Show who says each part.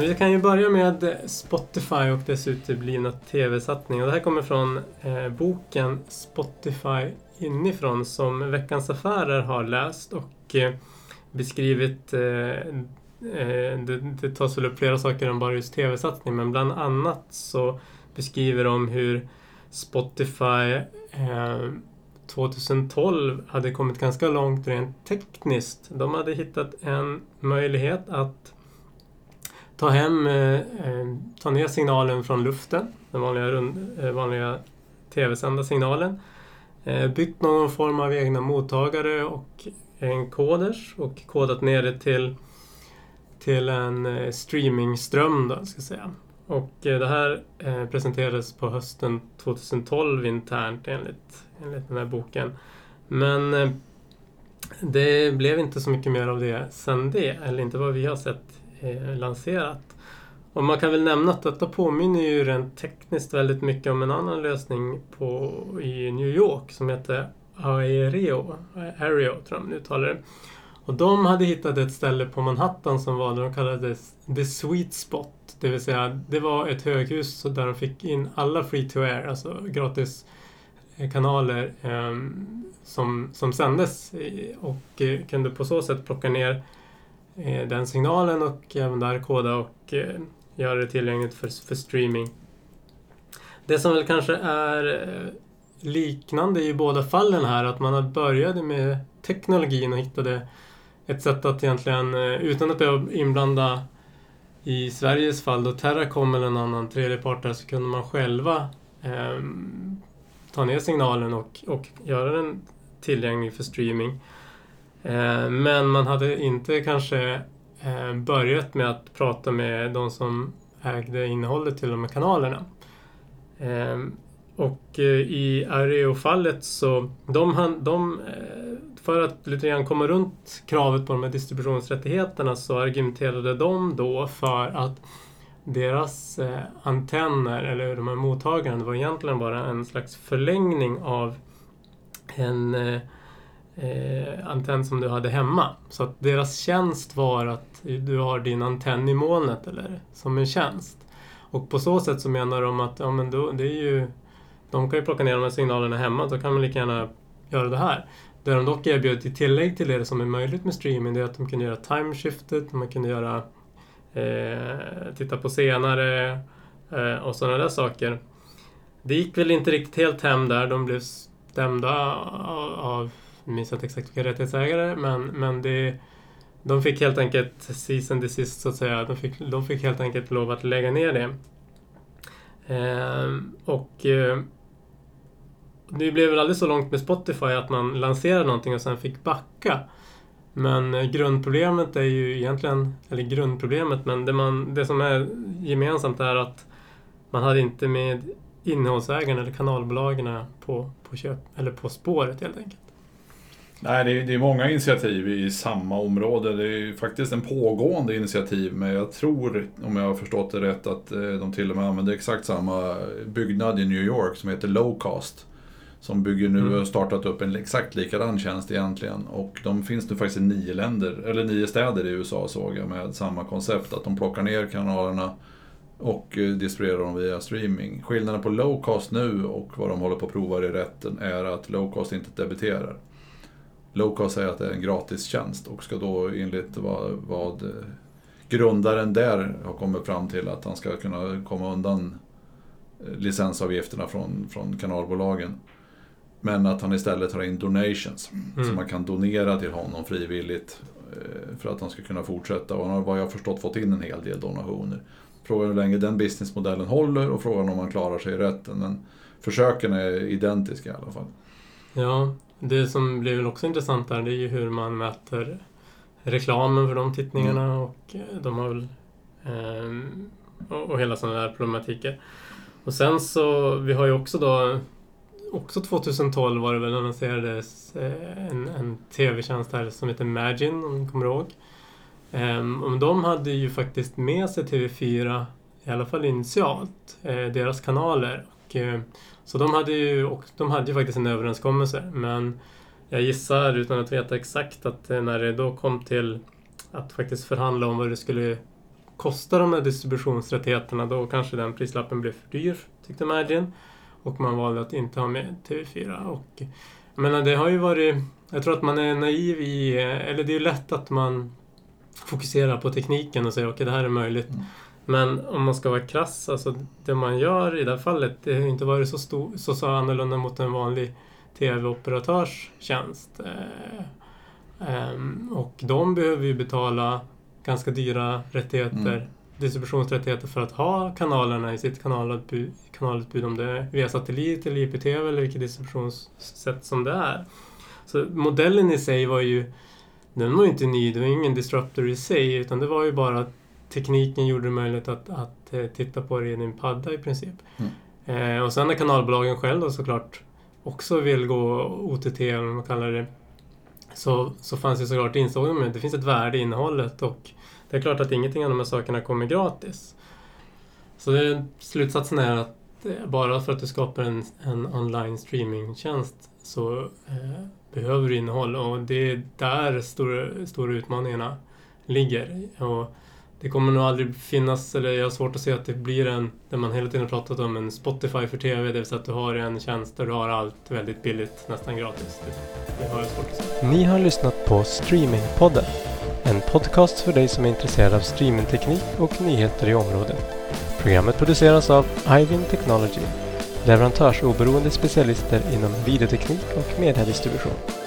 Speaker 1: Men vi kan ju börja med Spotify och dess uteblivna tv-satsning. Det här kommer från eh, boken Spotify inifrån som Veckans Affärer har läst och eh, beskrivit eh, eh det, det tas väl upp flera saker än bara just tv-satsning men bland annat så beskriver de hur Spotify eh, 2012 hade kommit ganska långt rent tekniskt. De hade hittat en möjlighet att ta hem, eh, eh, ta ner signalen från luften, den vanliga, eh, vanliga tv-sända signalen. Eh, byggt någon form av egna mottagare och en koders och kodat ner det till, till en eh, streamingström då, ska jag säga. Och eh, det här presenterades på hösten 2012 internt enligt, enligt den här boken. Men det blev inte så mycket mer av det sen det, eller inte vad vi har sett Eh, lanserat. Och man kan väl nämna att detta påminner ju rent tekniskt väldigt mycket om en annan lösning på, i New York som heter Aereo, Aereo tror jag man uttalar det. Och de hade hittat ett ställe på Manhattan som var det de kallade The Sweet Spot. Det vill säga, det var ett höghus där de fick in alla free to air, alltså gratis eh, kanaler eh, som, som sändes och eh, kunde på så sätt plocka ner eh, Eh, den signalen och även där koda och eh, göra det tillgängligt för, för streaming. Det som väl kanske är eh, liknande i båda fallen här, att man började med teknologin och hittade ett sätt att egentligen, utan att behöva inblanda i Sveriges fall då Terracom eller en annan tredjepart där så kunde man själva eh, ta ner signalen och, och göra den tillgänglig för streaming. Eh, men man hade inte kanske eh, börjat med att prata med de som ägde innehållet till de här kanalerna. Eh, och i Areo-fallet så de, de för att lite grann komma runt kravet på de här distributionsrättigheterna så argumenterade de då för att deras antenner, eller de här mottagarna, var egentligen bara en slags förlängning av en eh, antenn som du hade hemma. Så att deras tjänst var att du har din antenn i molnet, eller som en tjänst. Och på så sätt så menar de att ja, men då, det är ju, de kan ju plocka ner de här signalerna hemma, då kan man lika gärna göra det här. Det de dock erbjöd i tillägg till det som är möjligt med streaming det är att de kunde göra timeshiftet, man kunde göra eh, titta på senare eh, och sådana där saker. Det gick väl inte riktigt helt hem där. De blev stämda av, av jag minns inte exakt vilka rättighetsägare, men, men det, de fick helt enkelt season and desist så att säga. De fick, de fick helt enkelt lov att lägga ner det. Eh, och eh, det blev väl aldrig så långt med Spotify att man lanserade någonting och sen fick backa. Men eh, grundproblemet är ju egentligen, eller grundproblemet, men det, man, det som är gemensamt är att man hade inte med innehållsägarna eller kanalbolagen på, på, köp, eller på spåret helt enkelt.
Speaker 2: Nej, det är, det är många initiativ i samma område. Det är faktiskt en pågående initiativ, men jag tror, om jag har förstått det rätt, att eh, de till och med använder exakt samma byggnad i New York som heter Lowcast. Som bygger nu mm. och startat upp en exakt likadan tjänst egentligen. Och de finns nu faktiskt i nio länder, eller nio städer i USA såg jag med samma koncept. Att de plockar ner kanalerna och eh, distribuerar dem via streaming. Skillnaden på low cost nu och vad de håller på att prova i rätten är att low cost inte debiterar. Low cost säger att det är en gratistjänst och ska då enligt vad, vad eh, grundaren där har kommit fram till att han ska kunna komma undan eh, licensavgifterna från, från kanalbolagen. Men att han istället tar in donations. Mm. Så man kan donera till honom frivilligt eh, för att han ska kunna fortsätta. Och han har vad jag förstått fått in en hel del donationer. Frågan är hur länge den businessmodellen håller och frågan om han klarar sig i rätten. Men försöken är identiska i alla fall.
Speaker 1: Ja, det som blir väl också intressant där det är ju hur man mäter reklamen för de tittningarna mm. och eh, de har väl eh, och hela sådana där problematiker. Och sen så, vi har ju också då också 2012 var det väl annonserades eh, en, en tv-tjänst här som heter Imagine, om ni kommer ihåg. Um, de hade ju faktiskt med sig TV4, i alla fall initialt, eh, deras kanaler. Och, eh, så de hade, ju, och de hade ju faktiskt en överenskommelse. Men jag gissar, utan att veta exakt, att eh, när det då kom till att faktiskt förhandla om vad det skulle kosta de här distributionsrättigheterna då kanske den prislappen blev för dyr, tyckte Imagine. Och man valde att inte ha med TV4. Och, jag menar, det har ju varit... Jag tror att man är naiv i... Eh, eller det är ju lätt att man fokuserar på tekniken och säger okej, okay, det här är möjligt. Mm. Men om man ska vara krass, alltså det man gör i det här fallet, det har inte varit så, stor, så, så annorlunda mot en vanlig TV-operatörs tjänst. Eh, eh, och de behöver ju betala ganska dyra rättigheter, mm. distributionsrättigheter för att ha kanalerna i sitt kanalutbud, kanalutbud om det är via satellit eller IPTV eller vilket distributionssätt som det är. Så modellen i sig var ju den var ju inte ny, det var ingen disruptor i sig utan det var ju bara att tekniken gjorde det möjligt att, att eh, titta på det i din padda i princip. Mm. Eh, och sen när kanalbolagen själva såklart också vill gå OTT, eller vad man kallar det, så, så fanns det såklart insåg med att det finns ett värde i innehållet och det är klart att ingenting av de här sakerna kommer gratis. Så det, slutsatsen är att eh, bara för att du skapar en, en online streamingtjänst så eh, behöver du innehåll och det är där stora, stora utmaningarna ligger. Och det kommer nog aldrig finnas, eller jag har svårt att se att det blir en, där man hela tiden pratat om en Spotify för TV, det vill säga att du har en tjänst där du har allt väldigt billigt, nästan gratis. Det, det har jag svårt att se.
Speaker 3: Ni har lyssnat på Streamingpodden. En podcast för dig som är intresserad av streamingteknik och nyheter i området. Programmet produceras av Ivin Technology, leverantörsoberoende specialister inom videoteknik och mediedistribution.